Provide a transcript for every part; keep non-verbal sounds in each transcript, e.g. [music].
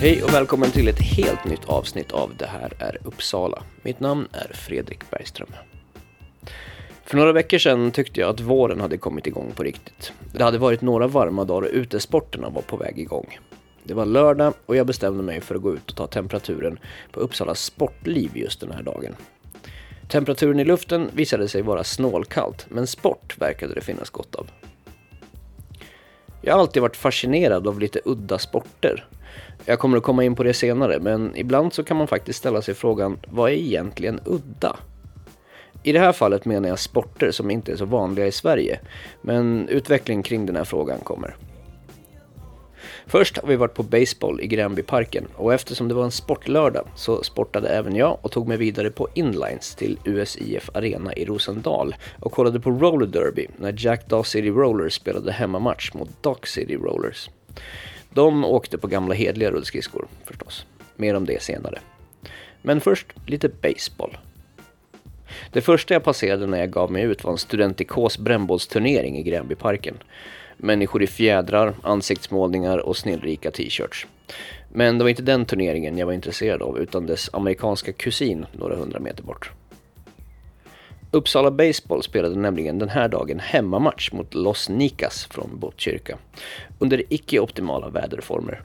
Hej och välkommen till ett helt nytt avsnitt av Det här är Uppsala. Mitt namn är Fredrik Bergström. För några veckor sedan tyckte jag att våren hade kommit igång på riktigt. Det hade varit några varma dagar och utesporterna var på väg igång. Det var lördag och jag bestämde mig för att gå ut och ta temperaturen på Uppsalas sportliv just den här dagen. Temperaturen i luften visade sig vara snålkallt, men sport verkade det finnas gott av. Jag har alltid varit fascinerad av lite udda sporter. Jag kommer att komma in på det senare, men ibland så kan man faktiskt ställa sig frågan, vad är egentligen udda? I det här fallet menar jag sporter som inte är så vanliga i Sverige, men utveckling kring den här frågan kommer. Först har vi varit på baseball i Gränbyparken och eftersom det var en sportlördag så sportade även jag och tog mig vidare på inlines till USIF Arena i Rosendal och kollade på roller derby när Jack Daw City Rollers spelade hemmamatch mot Dock City Rollers. De åkte på gamla hedliga rullskridskor förstås. Mer om det senare. Men först lite baseball. Det första jag passerade när jag gav mig ut var en studentikos brännbollsturnering i Gränbyparken. Människor i fjädrar, ansiktsmålningar och snillrika t-shirts. Men det var inte den turneringen jag var intresserad av utan dess amerikanska kusin några hundra meter bort. Uppsala Baseball spelade nämligen den här dagen hemmamatch mot Los Nicas från Botkyrka under icke-optimala väderformer.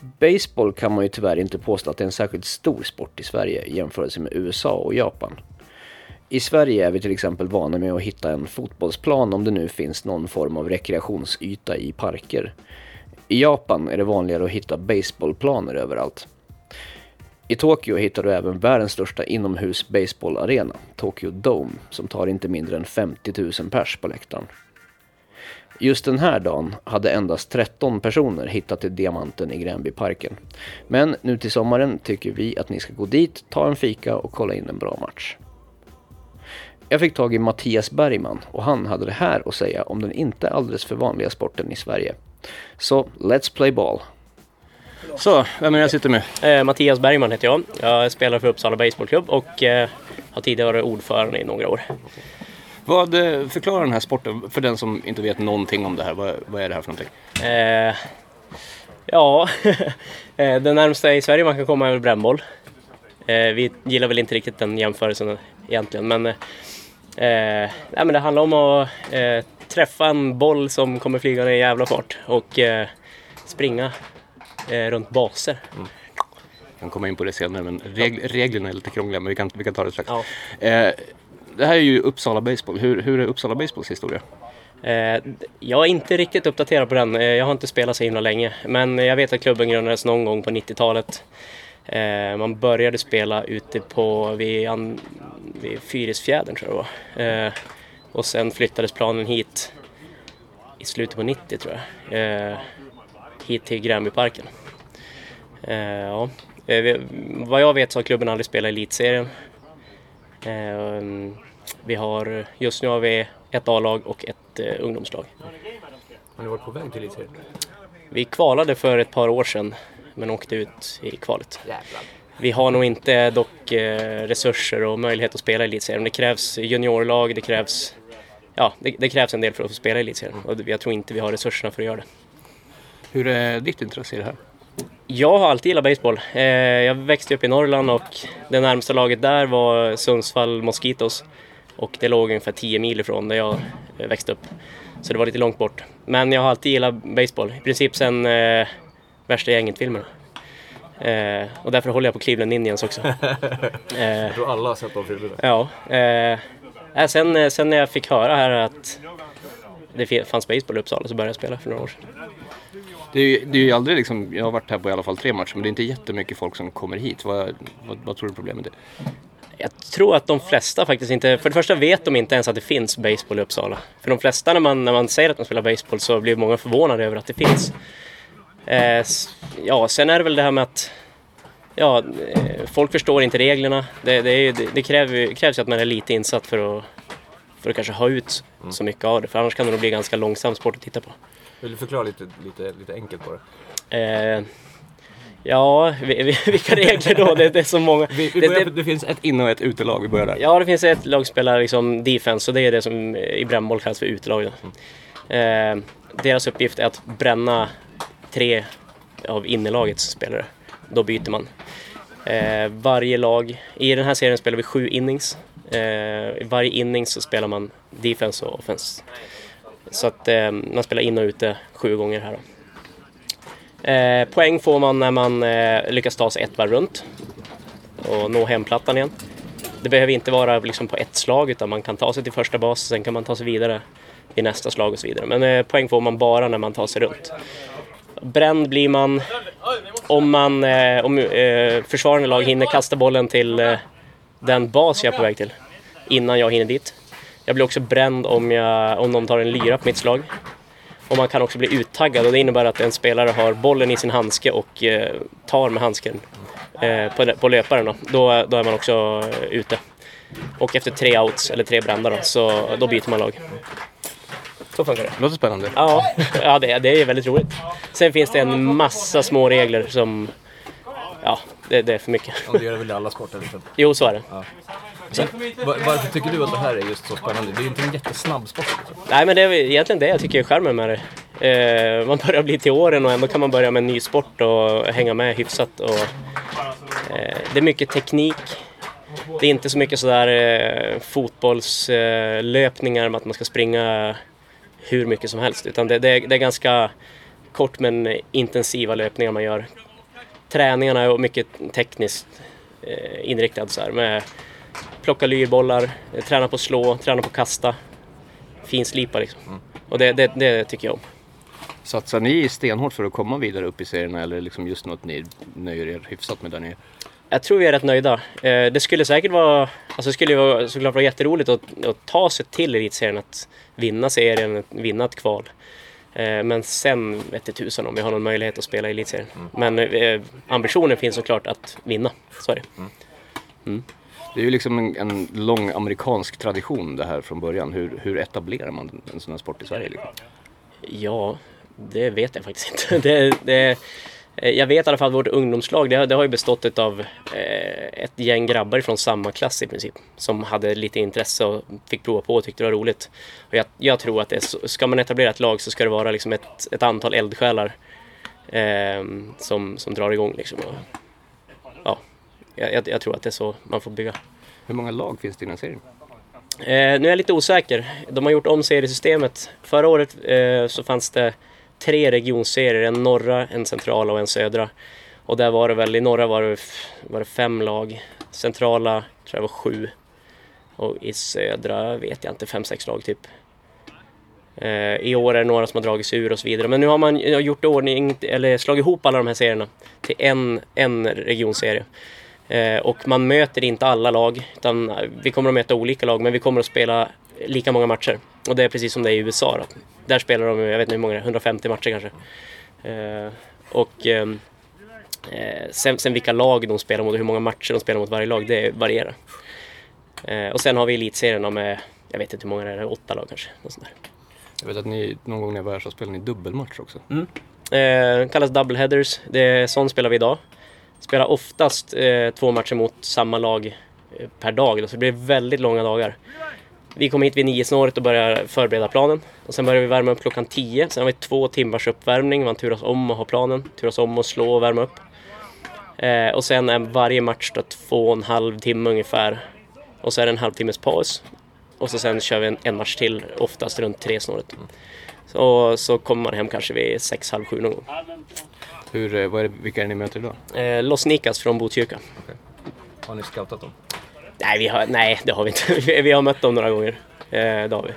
Baseball kan man ju tyvärr inte påstå att det är en särskilt stor sport i Sverige i jämförelse med USA och Japan. I Sverige är vi till exempel vana med att hitta en fotbollsplan om det nu finns någon form av rekreationsyta i parker. I Japan är det vanligare att hitta baseballplaner överallt. I Tokyo hittar du även världens största inomhus baseballarena, Tokyo Dome, som tar inte mindre än 50 000 pers på läktaren. Just den här dagen hade endast 13 personer hittat till Diamanten i Gränbyparken. Men nu till sommaren tycker vi att ni ska gå dit, ta en fika och kolla in en bra match. Jag fick tag i Mattias Bergman och han hade det här att säga om den inte alldeles för vanliga sporten i Sverige. Så let's play ball! Så, vem är det jag sitter med? Eh, Mattias Bergman heter jag. Jag spelar för Uppsala Baseballklubb och eh, har tidigare varit ordförande i några år. Vad eh, förklarar den här sporten för den som inte vet någonting om det här? Vad, vad är det här för någonting? Eh, ja, [laughs] eh, det närmsta i Sverige man kan komma är väl brännboll. Eh, vi gillar väl inte riktigt den jämförelsen egentligen men, eh, nej, men det handlar om att träffa en boll som kommer flygande i jävla fart och springa eh, runt baser. Mm. Jag kan komma in på det senare men reg reglerna är lite krångliga men vi kan, vi kan ta det strax. Ja. Eh, det här är ju Uppsala Baseball. Hur, hur är Uppsala Baseballs historia? Eh, jag är inte riktigt uppdaterad på den. Eh, jag har inte spelat så himla länge. Men jag vet att klubben grundades någon gång på 90-talet. Eh, man började spela ute på vid, an, vid Fyrisfjädern tror jag det var. Eh, och sen flyttades planen hit i slutet på 90 tror jag. Hit till Gränbyparken. Eh, ja. Eh, vad jag vet så har klubben aldrig spelat i elitserien. Eh, vi har, just nu har vi ett A-lag och ett eh, ungdomslag. Har ni varit på väg till elitserien? Vi kvalade för ett par år sedan men åkte ut i kvalet. Vi har nog inte dock resurser och möjlighet att spela i elitserien. Det krävs juniorlag, det krävs, ja, det, det krävs en del för att få spela i elitserien och jag tror inte vi har resurserna för att göra det. Hur är ditt intresse i det här? Jag har alltid gillat baseball. Eh, jag växte upp i Norrland och det närmsta laget där var Sundsvall Mosquitos. Och det låg ungefär 10 mil ifrån där jag eh, växte upp. Så det var lite långt bort. Men jag har alltid gillat baseball. I princip sen eh, värsta gänget-filmerna. Eh, och därför håller jag på Cleveland Indians också. [laughs] Eh, Jag tror alla har sett de filmerna. ja. Eh, äh, sen, eh, sen när jag fick höra här att det fanns baseball i Uppsala så började jag spela för några år sedan. Det är, ju, det är ju aldrig liksom, jag har varit här på i alla fall tre matcher men det är inte jättemycket folk som kommer hit. Vad, vad, vad tror du problemet är? Jag tror att de flesta faktiskt inte, för det första vet de inte ens att det finns baseball i Uppsala. För de flesta när man, när man säger att man spelar baseball så blir många förvånade över att det finns. Eh, ja, sen är det väl det här med att ja, eh, folk förstår inte reglerna. Det, det, det, det kräver, krävs ju att man är lite insatt för att, för att kanske ha ut så mycket av det. För annars kan det nog bli ganska långsam sport att titta på. Vill du förklara lite, lite, lite enkelt på det? Eh, ja, vi- vi- [laughs] vilka regler då? Det, det är så många. Vi, vi Det- börjar, det- det, finns ett in och ett utelag, vi börjar där. Ja, det finns ett lag som spelar liksom defense och det är det som i brännboll kallas för utelag. då. Eh, deras uppgift är att bränna tre av innelagets spelare. Då byter man. Eh, varje lag, i den här serien spelar vi sju innings. Eh, I varje inning så spelar man defense och offense. Så att eh, man spelar in och ute sju gånger här då. Eh, poäng får man när man eh, lyckas ta sig ett varv runt och nå hemplattan igen. Det behöver inte vara liksom på ett slag utan man kan ta sig till första bas, sen kan man ta sig vidare i nästa slag och så vidare. Men eh, poäng får man bara när man tar sig runt. Bränd blir man om, man, eh, om eh, försvarande lag hinner kasta bollen till eh, den bas jag är på väg till innan jag hinner dit. Jag blir också bränd om, jag, om någon tar en lyra på mitt slag. Och man kan också bli uttaggad och det innebär att en spelare har bollen i sin handske och eh, tar med handsken eh, på, på löparen. Då. Då, då är man också eh, ute. Och efter tre outs, eller tre brända då, så då byter man lag. Så funkar det. Låter spännande. Ja, ja det, det är väldigt roligt. Sen finns det en massa små regler som... Ja, det, det är för mycket. Ja, det gör det väl i alla sporter liksom. Jo, så är det. Var, varför tycker du att det här är just så spännande? Det är ju inte en jättesnabb sport. Liksom. Nej, men det är egentligen det jag tycker är charmen med det. Eh, man börjar bli till åren och ändå kan man börja med en ny sport och hänga med hyfsat. Och, eh, det är mycket teknik. Det är inte så mycket sådär eh, fotbollslöpningar med att man ska springa hur mycket som helst. Utan det, det, är, det är ganska kort men intensiva löpningar man gör. Träningarna är mycket tekniskt eh, inriktade så här, med plocka lyrbollar, eh, träna på slå, träna på kasta. Finslipa liksom. Och det, det, det tycker jag om. Satsar ni stenhårt för att komma vidare upp i serierna eller liksom just något ni nöjer er hyfsat med där nere? Jag tror vi är rätt nöjda. Eh, det skulle säkert vara, alltså det skulle vara, såklart vara jätteroligt att, att ta sig till elitserien, att vinna serien, att vinna ett kval. Eh, Men sen vete tusan om vi har någon möjlighet att spela i elitserien. Men eh, ambitionen finns såklart att vinna, så är det. Det är ju liksom en, en lång amerikansk tradition det här från början. Hur, hur etablerar man en sån här sport i Sverige? Liksom? Ja, det vet jag faktiskt inte. [laughs] Det, det, jag vet i alla fall att vårt ungdomslag, det, det har ju bestått av eh, ett gäng grabbar från samma klass i princip. Som hade lite intresse och fick prova på och tyckte det var roligt. Och jag, jag tror att det är ska man etablera ett lag så ska det vara liksom ett, ett antal eldsjälar eh, som, som drar igång. Liksom. Och, ja, jag, jag, jag tror att det är så man får bygga. Hur många lag finns det i den här serien? Eh, nu är jag lite osäker. De har gjort om seriesystemet. Förra året eh, så fanns det tre regionserier, en norra, en centrala och en södra. Och där var det väl, i norra var det, var det fem lag, centrala tror jag var sju. Och i södra vet jag inte, fem, sex lag typ. Eh, I år är det några som har dragits ur och så vidare. Men nu har man eh, gjort ordning, eller slagit ihop alla de här serierna till en, en regionserie. Eh, och man möter inte alla lag, utan eh, vi kommer att möta olika lag, men vi kommer att spela lika många matcher. Och det är precis som det är i USA. Då. Där spelar de, jag vet inte hur många det är, 150 matcher kanske. Eh, och ehm, eh, sen, sen vilka lag de spelar mot och hur många matcher de spelar mot varje lag, det varierar. Eh, och sen har vi elitserierna med, jag vet inte hur många det är, åtta lag kanske. Något sånt där. Jag vet att ni någon gång när jag var här så spelade ni dubbelmatch också. Eh, kallas double headers. Det är sån spelar vi idag. Spelar oftast eh, två matcher mot samma lag eh, per dag. då, Så det blir väldigt långa dagar. Vi kommer hit vid nio snåret och börjar förbereda planen. Och sen börjar vi värma upp klockan 10. Sen har vi två timmars uppvärmning. Man turas om att ha planen. Turas om att slå och värma upp. Eh, och sen är varje match då två och en halv timme ungefär. Och så är det en halvtimmes paus. Och så sen kör vi en, en match till, oftast runt tre snåret. Så, så kommer man hem kanske vid sex, halv sju någon gång. Hur, eh, vad är det, vilka är det ni möter idag? Eh, Los Nicas från Botkyrka. Har ni scoutat dem? Nej, vi har, nej, det har vi inte. [laughs] Vi- har mött dem några gånger. Eh, det har vi.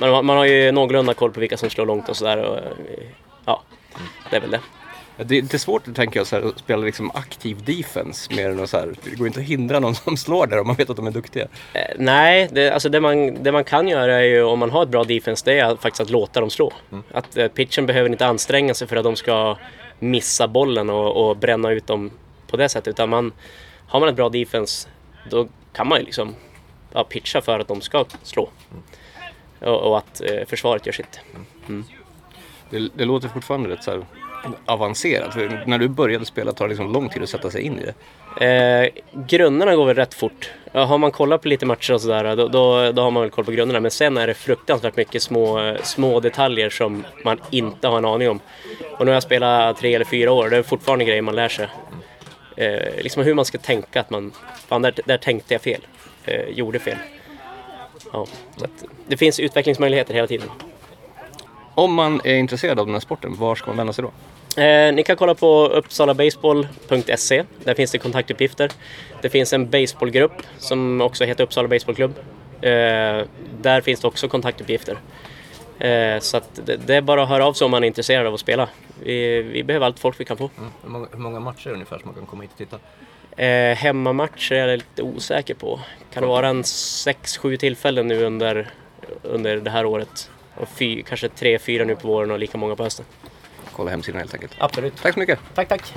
Man, man har ju någorlunda koll på vilka som slår långt och sådär. eh, Ja, det är väl det. Ja, Det är svårt att tänka så här, att spela liksom aktiv defense mer än att så här, det går inte att hindra någon [laughs] som slår där om man vet att de är duktiga. Eh, nej, det, alltså det, man, det man kan göra är ju om man har ett bra defense, det är faktiskt att låta dem slå. Att eh, pitchen behöver inte anstränga sig för att de ska missa bollen och, och bränna ut dem på det sättet. Utan man, har man ett bra defense, då kan man ju liksom ja, pitcha för att de ska slå. Och, och att eh, försvaret gör sitt. Det, det låter fortfarande rätt så avancerat? För när du började spela tar det liksom lång tid att sätta sig in i det. Eh, grunderna går väl rätt fort. Ja, har man kollat på lite matcher och sådär då, då, då har man väl koll på grunderna. Men sen är det fruktansvärt mycket små, små detaljer som man inte har en aning om. Och nu har jag spelat tre eller fyra år, det är fortfarande grejer man lär sig. Eh, liksom hur man ska tänka, att man, fan där, där tänkte jag fel, eh, gjorde fel. Ja, så att det finns utvecklingsmöjligheter hela tiden. Om man är intresserad av den här sporten, var ska man vända sig då? Eh, ni kan kolla på uppsalabaseball.se. Där finns det kontaktuppgifter. Det finns en baseballgrupp som också heter Uppsala Baseballklubb. Eh, där finns det också kontaktuppgifter. Eh, så att det, det är bara att höra av sig om man är intresserad av att spela. Vi, vi behöver allt folk vi kan få. Mm. Hur, många, hur många matcher ungefär som man kan komma hit och titta? Eh, hemmamatcher är jag lite osäker på. Kan det vara en 6-7 tillfällen nu under, under det här året? Och fy, kanske 3-4 nu på våren och lika många på hösten. Kolla hemsidan helt enkelt. Absolut. Tack så mycket! Tack, tack.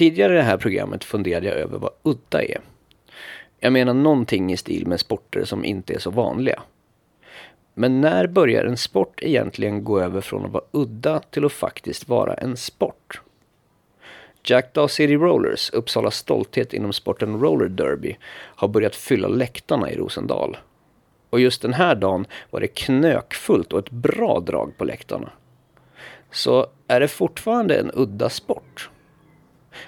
Tidigare i det här programmet funderade jag över vad udda är. Jag menar någonting i stil med sporter som inte är så vanliga. Men när börjar en sport egentligen gå över från att vara udda till att faktiskt vara en sport? Jackdaw City Rollers, Uppsalas stolthet inom sporten roller derby, har börjat fylla läktarna i Rosendal. Och just den här dagen var det knökfullt och ett bra drag på läktarna. Så är det fortfarande en udda sport?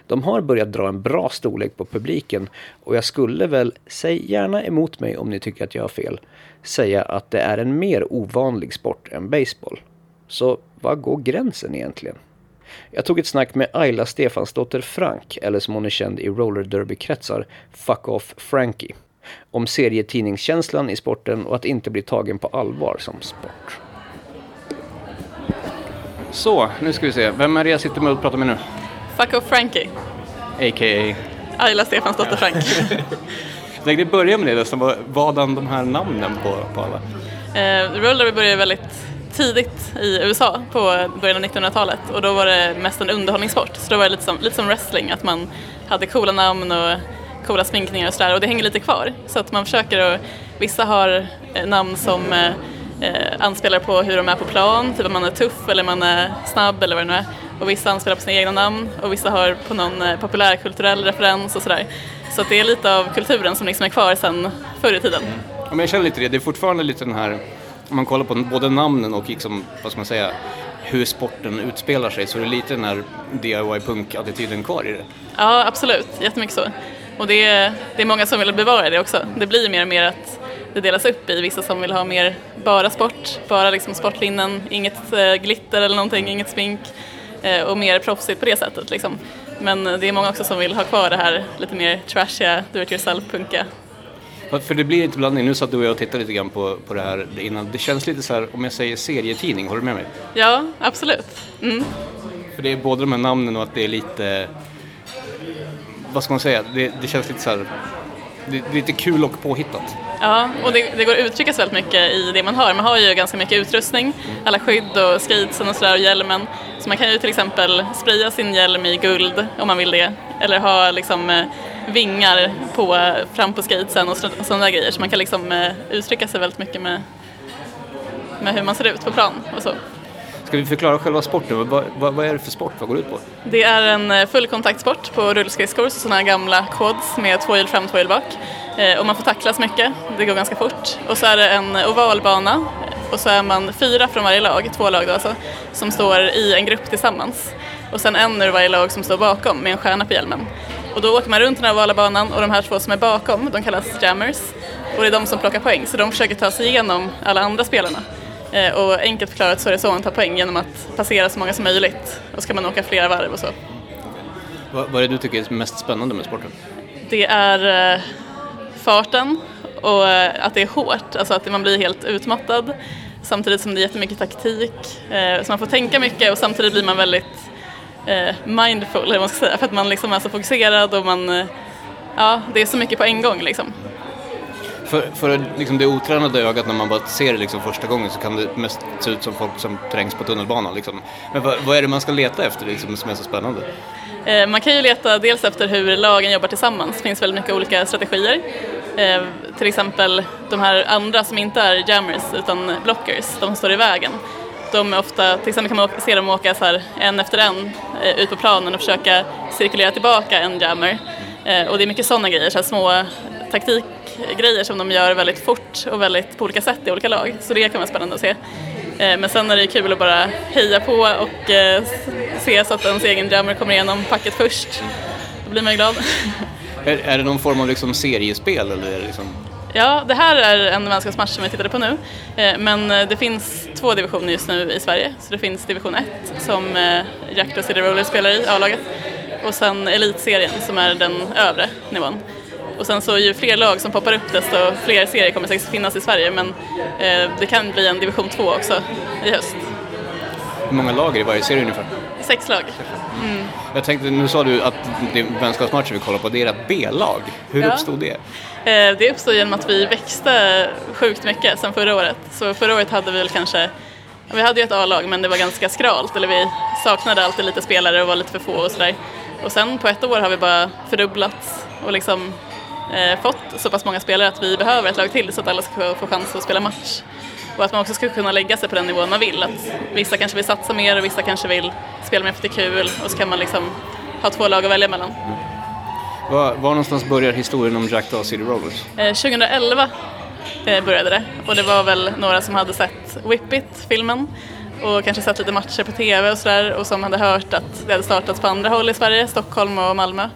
De har börjat dra en bra storlek på publiken och jag skulle väl, säg gärna emot mig om ni tycker att jag har fel, säga att det är en mer ovanlig sport än baseball. Så var går gränsen egentligen? Jag tog ett snack med Ayla Stefansdotter Frank, eller som hon är känd i roller derby-kretsar, Fuck Off Frankie, om serietidningskänslan i sporten och att inte bli tagen på allvar som sport. Så, nu ska vi se. Vem är det jag sitter med och pratar med nu? Fuck off Frankie. A.k.a. Ayla Stefansdotter Frank. Jag tänkte börja med det. Vad- Vadan de här namnen på, på alla? eh, roller började väldigt tidigt i USA på början av 1900-talet och då var det mest en underhållningssport. Så då var det lite som, lite som wrestling, att man hade coola namn och coola sminkningar och sådär och det hänger lite kvar. Så att man försöker att, vissa har eh, namn som eh, eh, anspelar på hur de är på plan, typ att man är tuff eller man är snabb eller vad det nu är. Och vissa anspelar på sina egna namn och vissa har på någon eh, populärkulturell referens och sådär. Så det är lite av kulturen som liksom är kvar sedan förr i tiden. Ja, men jag känner lite det. Det är fortfarande lite den här, om man kollar på både namnen och liksom, vad ska man säga, hur sporten utspelar sig så är det lite den här DIY-punk-attityden kvar i det. Ja, absolut. Jättemycket så. Och det är, det är många som vill bevara det också. Det blir mer och mer att det delas upp i vissa som vill ha mer bara sport, bara liksom sportlinnen, inget eh, glitter eller någonting, inget smink och mer proffsigt på det sättet. Liksom. Men eh, det är många också som vill ha kvar det här lite mer trashiga, do it yourself-punka. För- För det blir inte blandning. Nu satt du och jag och tittade lite grann på, på det här innan. Det känns lite så här, om jag säger serietidning, håller du med mig? Ja, absolut. Mm. För det är både de här namnen och att det är lite, vad ska man säga, det, det känns lite så här, lite kul och påhittat. Ja, och det, det går att uttrycka så väldigt mycket i det man har. Man har ju ganska mycket utrustning, alla skydd och skatesen och sådär och hjälmen. Så man kan ju till exempel spraya sin hjälm i guld om man vill det. Eller ha liksom eh, vingar på, fram på skatesen och sådana där grejer. Så man kan liksom eh, uttrycka sig väldigt mycket med, med hur man ser ut på plan och så. Ska vi förklara själva sporten? Vad, vad, vad är det för sport? Vad går det ut på? Det är en eh, fullkontaktsport på rullskridskor, sådana här gamla quads med två hjul fram, två hjul bak. Eh, och man får tacklas mycket, det går ganska fort. Och så är det en ovalbana och så är man fyra från varje lag, två lag då alltså, som står i en grupp tillsammans. Och sen en ur varje lag som står bakom med en stjärna på hjälmen. Och då åker man runt den här ovala banan och de här två som är bakom, de kallas jammers. Och det är de som plockar poäng, så de försöker ta sig igenom alla andra spelarna. Eh, och enkelt förklarat så är det så man tar poäng genom att passera så många som möjligt och så kan man åka flera varv och så. Vad, vad är det du tycker är mest spännande med sporten? Det är eh, farten och eh, att det är hårt, alltså att man blir helt utmattad samtidigt som det är jättemycket taktik. Så man får tänka mycket och samtidigt blir man väldigt mindful, eller vad man ska säga, för att man liksom är så fokuserad och man, ja, det är så mycket på en gång liksom. För, för liksom det otränade ögat när man bara ser det liksom första gången så kan det mest se ut som folk som trängs på tunnelbanan. Liksom. Men vad, vad är det man ska leta efter liksom, som är så spännande? Eh, Man kan ju leta dels efter hur lagen jobbar tillsammans, det finns väldigt mycket olika strategier. Eh, Till exempel de här andra som inte är jammers utan blockers, de som står i vägen. De är ofta, till exempel kan man se dem åka så här en efter en eh, ut på planen och försöka cirkulera tillbaka en jammer. Eh, Och det är mycket sådana grejer, så här små taktikgrejer som de gör väldigt fort och väldigt på olika sätt i olika lag. Så det kan vara spännande att se. Eh, Men sen är det kul att bara heja på och eh, se så att ens egen jammer kommer igenom packet först. Då blir man ju glad. [laughs] Är, är det någon form av liksom seriespel eller liksom... Ja, det här är en vänskapsmatch som vi tittade på nu. Eh, Men det finns två divisioner just nu i Sverige. Så det finns division 1 som Jakt och City Rollers spelar i, A-laget. Och sen elitserien som är den övre nivån. Och sen så ju fler lag som poppar upp desto fler serier kommer säkert finnas i Sverige. Men eh, det kan bli en division 2 också i höst. Hur många lag är det i varje serie ungefär? Sex lag. Jag tänkte, nu sa du att det vänskapsmatcher vi kollar på, det är ett B-lag. Hur Ja. uppstod det? Eh, Det uppstod genom att vi växte sjukt mycket sen förra året. Så förra året hade vi väl kanske, vi hade ju ett A-lag men det var ganska skralt, eller vi saknade alltid lite spelare och var lite för få och sådär. Och sen på ett år har vi bara fördubblats och liksom fått så pass många spelare att vi behöver ett lag till så att alla ska få, chans att spela match. Och att man också ska kunna lägga sig på den nivån man vill. Att vissa kanske vill satsa mer och vissa kanske vill spela mer för att det är kul och så kan man liksom ha två lag att välja mellan. Var, var någonstans börjar historien om Jack Daw City Rollers? Eh, 2011 eh, började det och det var väl några som hade sett Whip It-filmen och kanske sett lite matcher på TV och sådär och som hade hört att det hade startats på andra håll i Sverige, Stockholm och Malmö.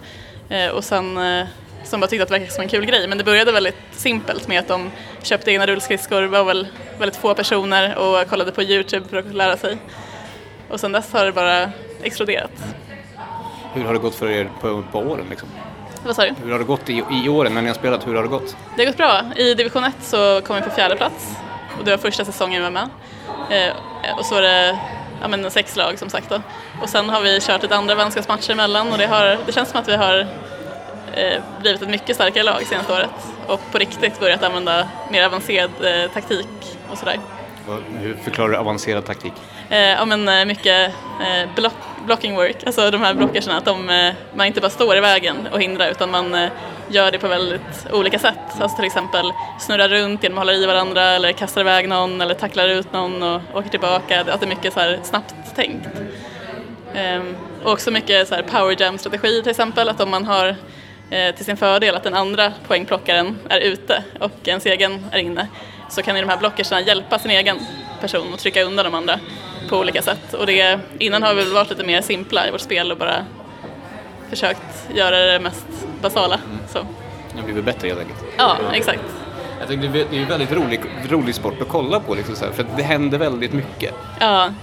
Eh, och sen eh, som bara tyckte att det verkade som en kul grej men det började väldigt simpelt med att de köpte egna rullskridskor, var väl väldigt få personer och kollade på Youtube för att lära sig. Och sen dess har det bara exploderat. Hur har det gått för er på, på åren? Liksom? Vad sa du? Hur har det gått i, i åren när ni har spelat? Hur har det gått? Det har gått bra. I division 1 så kom vi på fjärde plats och det var första säsongen vi var med. Eh, och så var det ja, men sex lag som sagt då. Och sen har vi kört ett andra vänskapsmatcher emellan och det, har, det känns som att vi har eh, blivit ett mycket starkare lag senaste året och på riktigt börjat använda mer avancerad eh, taktik och sådär. Hur förklarar du avancerad taktik? Eh, ja men mycket eh, block, blocking work, alltså de här blockerserna, att de, man inte bara står i vägen och hindrar utan man gör det på väldigt olika sätt. Alltså till exempel snurrar runt genom att hålla i varandra eller kastar iväg någon eller tacklar ut någon och åker tillbaka. Att det är mycket så här snabbt tänkt. Ehm, och också mycket så här power jam strategi till exempel, att om man har till sin fördel att den andra poängplockaren är ute och ens egen är inne så kan ju de här blockerserna hjälpa sin egen person och trycka undan de andra på olika sätt. Och det, innan har vi väl varit lite mer simpla i vårt spel och bara försökt göra det mest basala. Så. Det blivit bättre helt enkelt. Ja, exakt. Jag tycker det är ju väldigt rolig, rolig sport att kolla på, liksom så här, för det händer väldigt mycket. Ja,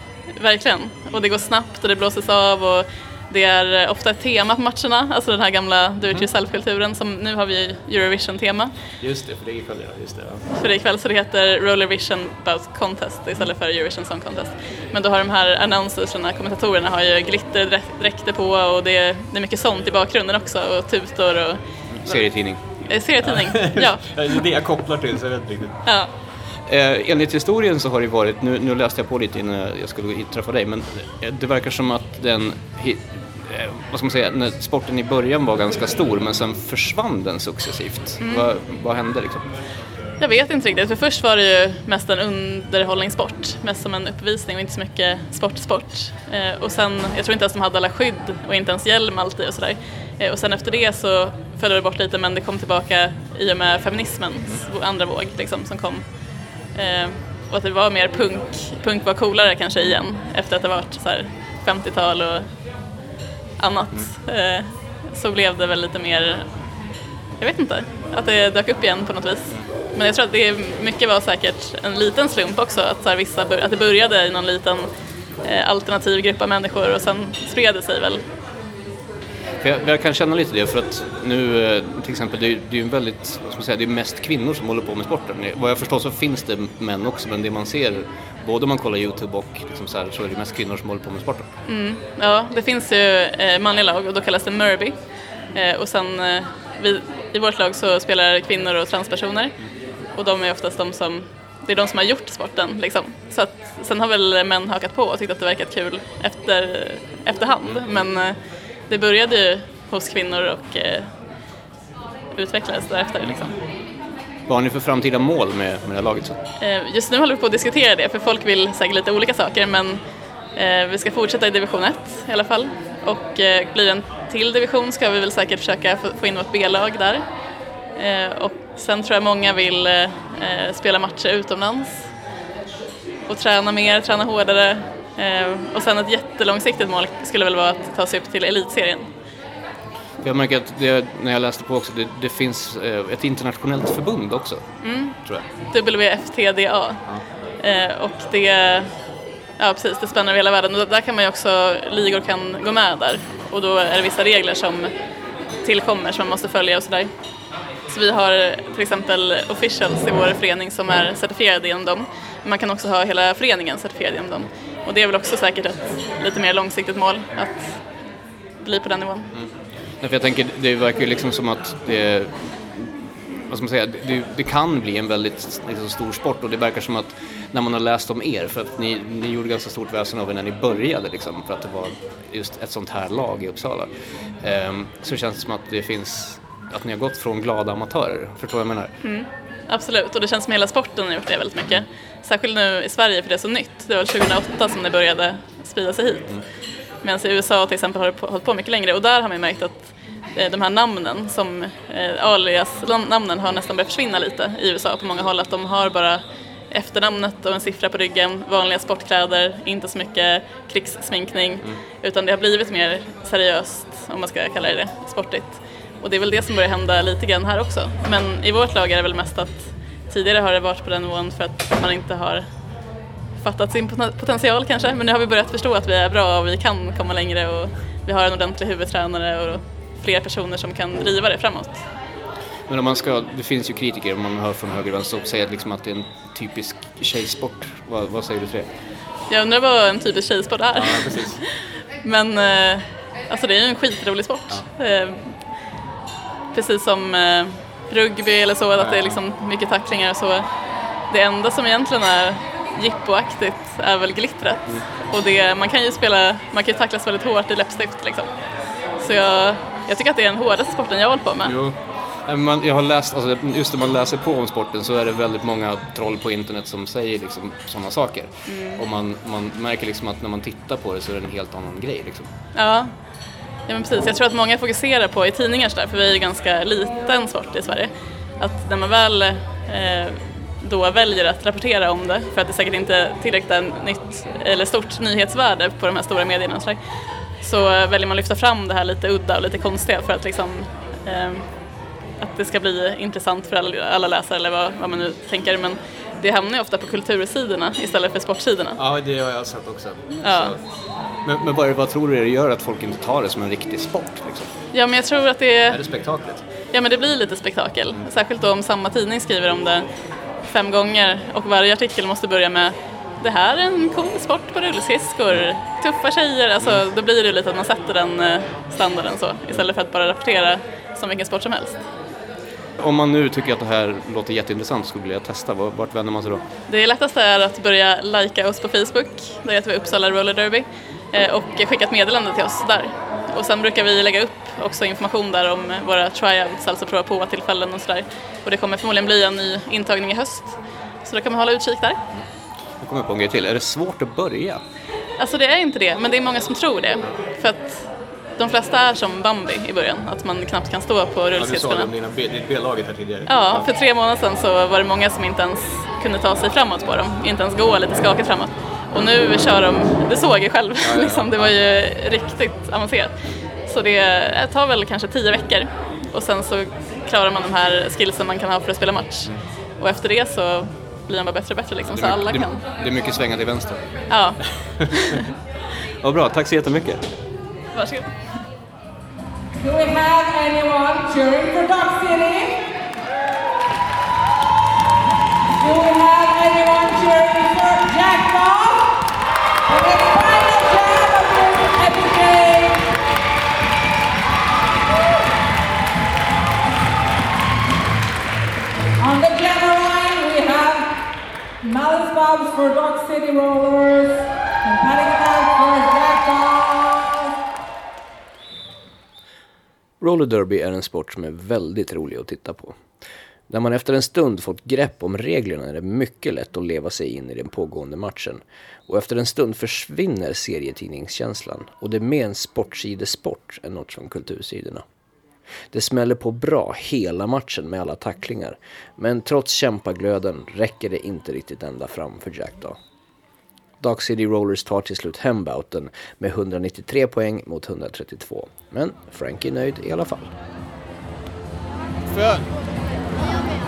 verkligen. Och det går snabbt och det blåses av och det är eh, ofta ett tema på matcherna, alltså den här gamla do it yourself-kulturen som nu har vi Eurovision-tema Just det, för det är ikväll ja, just det. Ja. för det ikväll så det heter Rollervision Bout Contest istället för Eurovision Song Contest. Men då har de här annonserserna, kommentatorerna har ju glitterdräkter på och det är, det är mycket sånt i bakgrunden också och tutor och Serietidning. eh, serietidning. [laughs] Ja, Det är det jag kopplar till, så jag vet inte riktigt. ja. Eh, enligt historien så har det varit, nu, nu läste jag på lite innan jag skulle träffa dig, men det verkar som att den, vad ska man säga, när sporten i början var ganska stor men sen försvann den successivt. Vad, vad hände liksom? Jag vet inte riktigt, för först var det ju mest en underhållningssport, mest som en uppvisning och inte så mycket sport-sport. Eh, och sen, jag tror inte ens de hade alla skydd och inte ens hjälm alltid och sådär. Eh, och sen efter det så föll det bort lite men det kom tillbaka i och med feminismens andra våg liksom, som kom. Eh, och att det var mer punk, punk var coolare kanske igen efter att det varit så här 50-tal och annat. Eh, så blev det väl lite mer, jag vet inte, att det dök upp igen på något vis. Men jag tror att det mycket var säkert en liten slump också, att, så vissa, att det började i någon liten eh, alternativ grupp av människor och sen spred det sig väl. Jag, jag kan känna lite det för att nu eh, till exempel det är ju en väldigt, ska man säga, det är mest kvinnor som håller på med sporten. Vad jag förstår så finns det män också men det man ser både om man kollar Youtube och liksom så, här, så är det mest kvinnor som håller på med sporten. Mm, ja, det finns ju eh, manliga lag och då kallas det Murby. Eh, och sen eh, vi, i vårt lag så spelar kvinnor och transpersoner och de är oftast de som det är de som har gjort sporten liksom. Så att, sen har väl män hakat på och tyckt att det verkat kul efter, efterhand. Men eh, det började ju hos kvinnor och eh, utvecklades därefter liksom. Vad har ni för framtida mål med, med det här laget? Så? Eh, just nu håller vi på att diskutera det för folk vill säkert lite olika saker men eh, vi ska fortsätta i division 1 i alla fall och eh, blir det en till division ska vi väl säkert försöka få, få in vårt B-lag där. Eh, och sen tror jag många vill eh, eh, spela matcher utomlands och träna mer, träna hårdare. Eh, och sen ett jättelångsiktigt mål skulle väl vara att ta sig upp till elitserien. Jag märker att det, när jag läste på också, det, det finns eh, ett internationellt förbund också. Mm. Tror jag. WFTDA. Ja. Eh, och det, ja precis, det spänner över hela världen och där kan man ju också, ligor kan gå med där och då är det vissa regler som tillkommer som man måste följa och sådär. Så vi har till exempel officials i vår förening som är certifierade genom dem. Man kan också ha hela föreningen certifierad genom dem. Och det är väl också säkert ett lite mer långsiktigt mål att bli på den nivån. Mm. För jag tänker, det verkar ju liksom som att det, vad ska man säga, det, det kan bli en väldigt liksom, stor sport och det verkar som att när man har läst om er, för att ni, ni gjorde ganska stort väsen av er när ni började liksom, för att det var just ett sånt här lag i Uppsala, um, så känns det som att det finns, att ni har gått från glada amatörer, förstår vad jag menar? Mm. Absolut, och det känns som hela sporten har gjort det väldigt mycket. Särskilt nu i Sverige för det är så nytt. Det var 2008 som det började sprida sig hit. Mm. Medan i USA till exempel har det hållit på mycket längre och där har man märkt att de här namnen som eh, alias-namnen har nästan börjat försvinna lite i USA på många håll. Att de har bara efternamnet och en siffra på ryggen, vanliga sportkläder, inte så mycket krigssminkning. Mm. Utan det har blivit mer seriöst, om man ska kalla det det, sportigt. Och det är väl det som börjar hända lite grann här också. Men i vårt lag är det väl mest att tidigare har det varit på den nivån för att man inte har fattat sin potential kanske. Men nu har vi börjat förstå att vi är bra och vi kan komma längre och vi har en ordentlig huvudtränare och fler personer som kan driva det framåt. Men om man ska, det finns ju kritiker, om man hör från höger och vänster, som säger liksom att det är en typisk tjejsport. Vad, vad säger du till det? Jag undrar vad en typisk tjejsport är. Ja, precis. [laughs] Men eh, alltså det är ju en skitrolig sport. Ja. Eh, precis som eh, rugby eller så, att det är liksom mycket tacklingar och så. Det enda som egentligen är jippoaktigt är väl glittret. Mm. Och det, man kan ju spela, man kan ju tacklas väldigt hårt i läppstift liksom. Så jag jag tycker att det är den hårdaste sporten jag har hållit på med. Jo. Man, jag har läst, alltså, just när man läser på om sporten så är det väldigt många troll på internet som säger liksom, sådana saker. Mm. Och man, man märker liksom att när man tittar på det så är det en helt annan grej. Liksom. Ja. ja, men precis. Jag tror att många fokuserar på i tidningar sådär, för vi är ju ganska liten sport i Sverige. Att när man väl eh, då väljer att rapportera om det, för att det säkert inte är tillräckligt nytt eller stort nyhetsvärde på de här stora medierna, så så väljer man att lyfta fram det här lite udda och lite konstiga för att liksom eh, att det ska bli intressant för alla, alla läsare eller vad, vad, man nu tänker. Men det hamnar ju ofta på kultursidorna istället för sportsidorna. Ja, det har jag sett också. Ja. Men, men vad, vad, tror du det gör att folk inte tar det som en riktig sport? Liksom? Ja, men jag tror att det... Är det spektaklet? Ja, men det blir lite spektakel. Särskilt då om samma tidning skriver om det fem gånger och varje artikel måste börja med det här är en cool sport på rullskridskor, tuffa tjejer, alltså då blir det lite att man sätter den eh, standarden så istället för att bara rapportera som vilken sport som helst. Om man nu tycker att det här låter jätteintressant skulle vilja testa, vart vänder man sig då? Det lättaste är att börja likea oss på Facebook, där heter vi Uppsala Roller Derby, eh, och skicka ett meddelande till oss där. Och sen brukar vi lägga upp också information där om våra tryouts, alltså prova på tillfällen och sådär. Och det kommer förmodligen bli en ny intagning i höst, så då kan man hålla utkik där. Nu kommer jag på en grej till. Är det svårt att börja? Alltså det är inte det, men det är många som tror det. För att de flesta är som Bambi i början, att man knappt kan stå på rullskridskorna. Ja, du sa det om ditt B-laget här tidigare. Ja, för tre månader sedan så var det många som inte ens kunde ta sig framåt på dem, inte ens gå lite skakigt framåt. Och nu kör de, det såg jag själv, ja, ja. liksom, det var ju riktigt avancerat. Så det tar väl kanske tio veckor och sen så klarar man de här skillsen man kan ha för att spela match. Mm. och efter det så blir han bara bättre och bättre liksom, så Det är alla mycket- kan. Det, det är mycket svänga till vänster. Ja, [laughs] Vad bra, tack så jättemycket. varsågod. Do we have anyone cheering for Duck City? Do we have derby är en sport som är väldigt rolig att titta på. När man efter en stund fått grepp om reglerna är det mycket lätt att leva sig in i den pågående matchen. Och efter en stund försvinner serietidningskänslan och det är mer en sportsidesport än något från kultursidorna. Det smäller på bra hela matchen med alla tacklingar, men trots kämpaglöden räcker det inte riktigt ända fram för Jack då. Dark City Rollers tar till slut hem bouten med 193 poäng mot 132. Men Frank är nöjd i alla fall. Får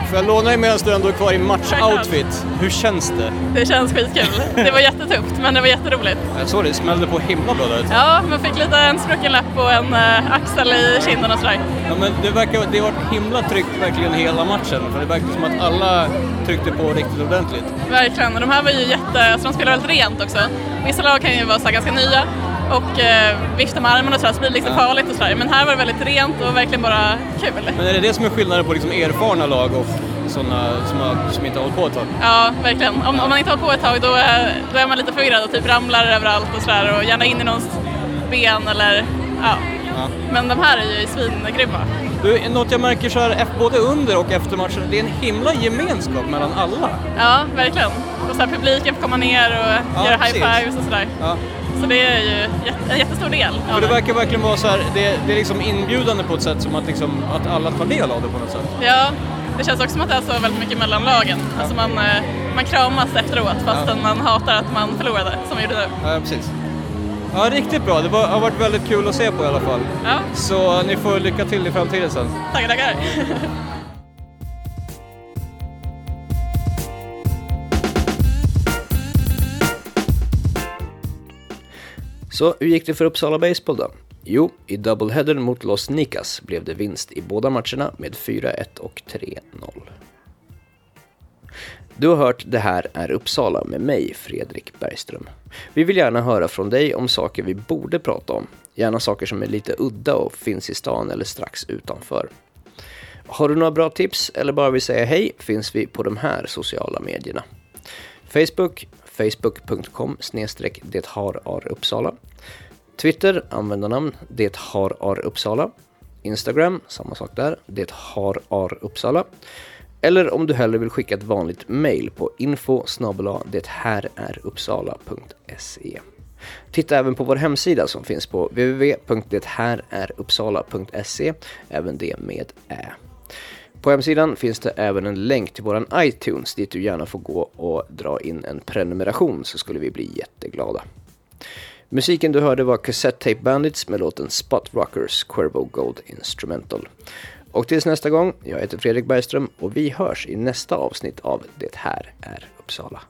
får jag låna dig medan du ändå är kvar i matchoutfit? Hur känns det? Det känns skitkul. Det var jättetufft men det var jätteroligt. Jag såg det, smällde på himla bra där ute. Ja, man fick lite en sprucken läpp och en eh, axel i kinden och sådär. Ja, men det verkar, det har varit himla tryckt verkligen hela matchen. För det verkar som att alla tryckte på riktigt ordentligt. Verkligen, och de här var ju jätte, alltså de spelar väldigt rent också. Vissa lag kan ju vara så ganska nya och eh, vifta med armarna och sådär så blir det liksom farligt och sådär. Men här var det väldigt rent och verkligen bara kul. Men är det det som är skillnaden på liksom erfarna lag och sådana som, har, som inte har hållit på ett tag? Ja, verkligen. Om, om man inte har på ett tag då är, då är man lite förvirrad och typ ramlar överallt och sådär och gärna in i någons ben eller ja. Ja. Men de här är ju svingrymma. Du, något jag märker så här, både under och efter matchen, det är en himla gemenskap mellan alla. Ja, verkligen. Och så här, publiken får komma ner och Ja, göra high-fives och sådär. Ja. Så det är ju en jättestor del För det verkar verkligen vara så här, det, det är liksom inbjudande på ett sätt som att, liksom, att alla tar del av det på något sätt. Ja, det känns också som att det är så väldigt mycket mellan lagen. Alltså man, eh, man kramas efteråt fastän man hatar att man förlorade, som vi gjorde nu. Ja, precis. Ja, riktigt bra. Det var, har varit väldigt kul att se på i alla fall. Ja, Så ni får lycka till i framtiden sen. tackar, tackar. [laughs] Så hur gick det för Uppsala Baseball då? Jo, i doubleheadern mot Los Nicas blev det vinst i båda matcherna med 4-1 och 3-0. Du har hört Det här är Uppsala med mig, Fredrik Bergström. Vi vill gärna höra från dig om saker vi borde prata om. Gärna saker som är lite udda och finns i stan eller strax utanför. Har du några bra tips eller bara vill säga hej finns vi på de här sociala medierna. Facebook, facebook.com snedstreck Uppsala. Twitter, användarnamn det har ar Uppsala. Instagram, samma sak där, det har ar Uppsala. Eller om du hellre vill skicka ett vanligt mail på info det här är uppsala.se. Titta även på vår hemsida som finns på www.dethäräruppsala.se, även det med ä. På hemsidan finns det även en länk till våran iTunes dit du gärna får gå och dra in en prenumeration så skulle vi bli jätteglada. Musiken du hörde var Cassette Tape Bandits med låten Spot Rockers Cuervo Gold Instrumental. Och tills nästa gång, jag heter Fredrik Bergström och vi hörs i nästa avsnitt av Det här är Uppsala.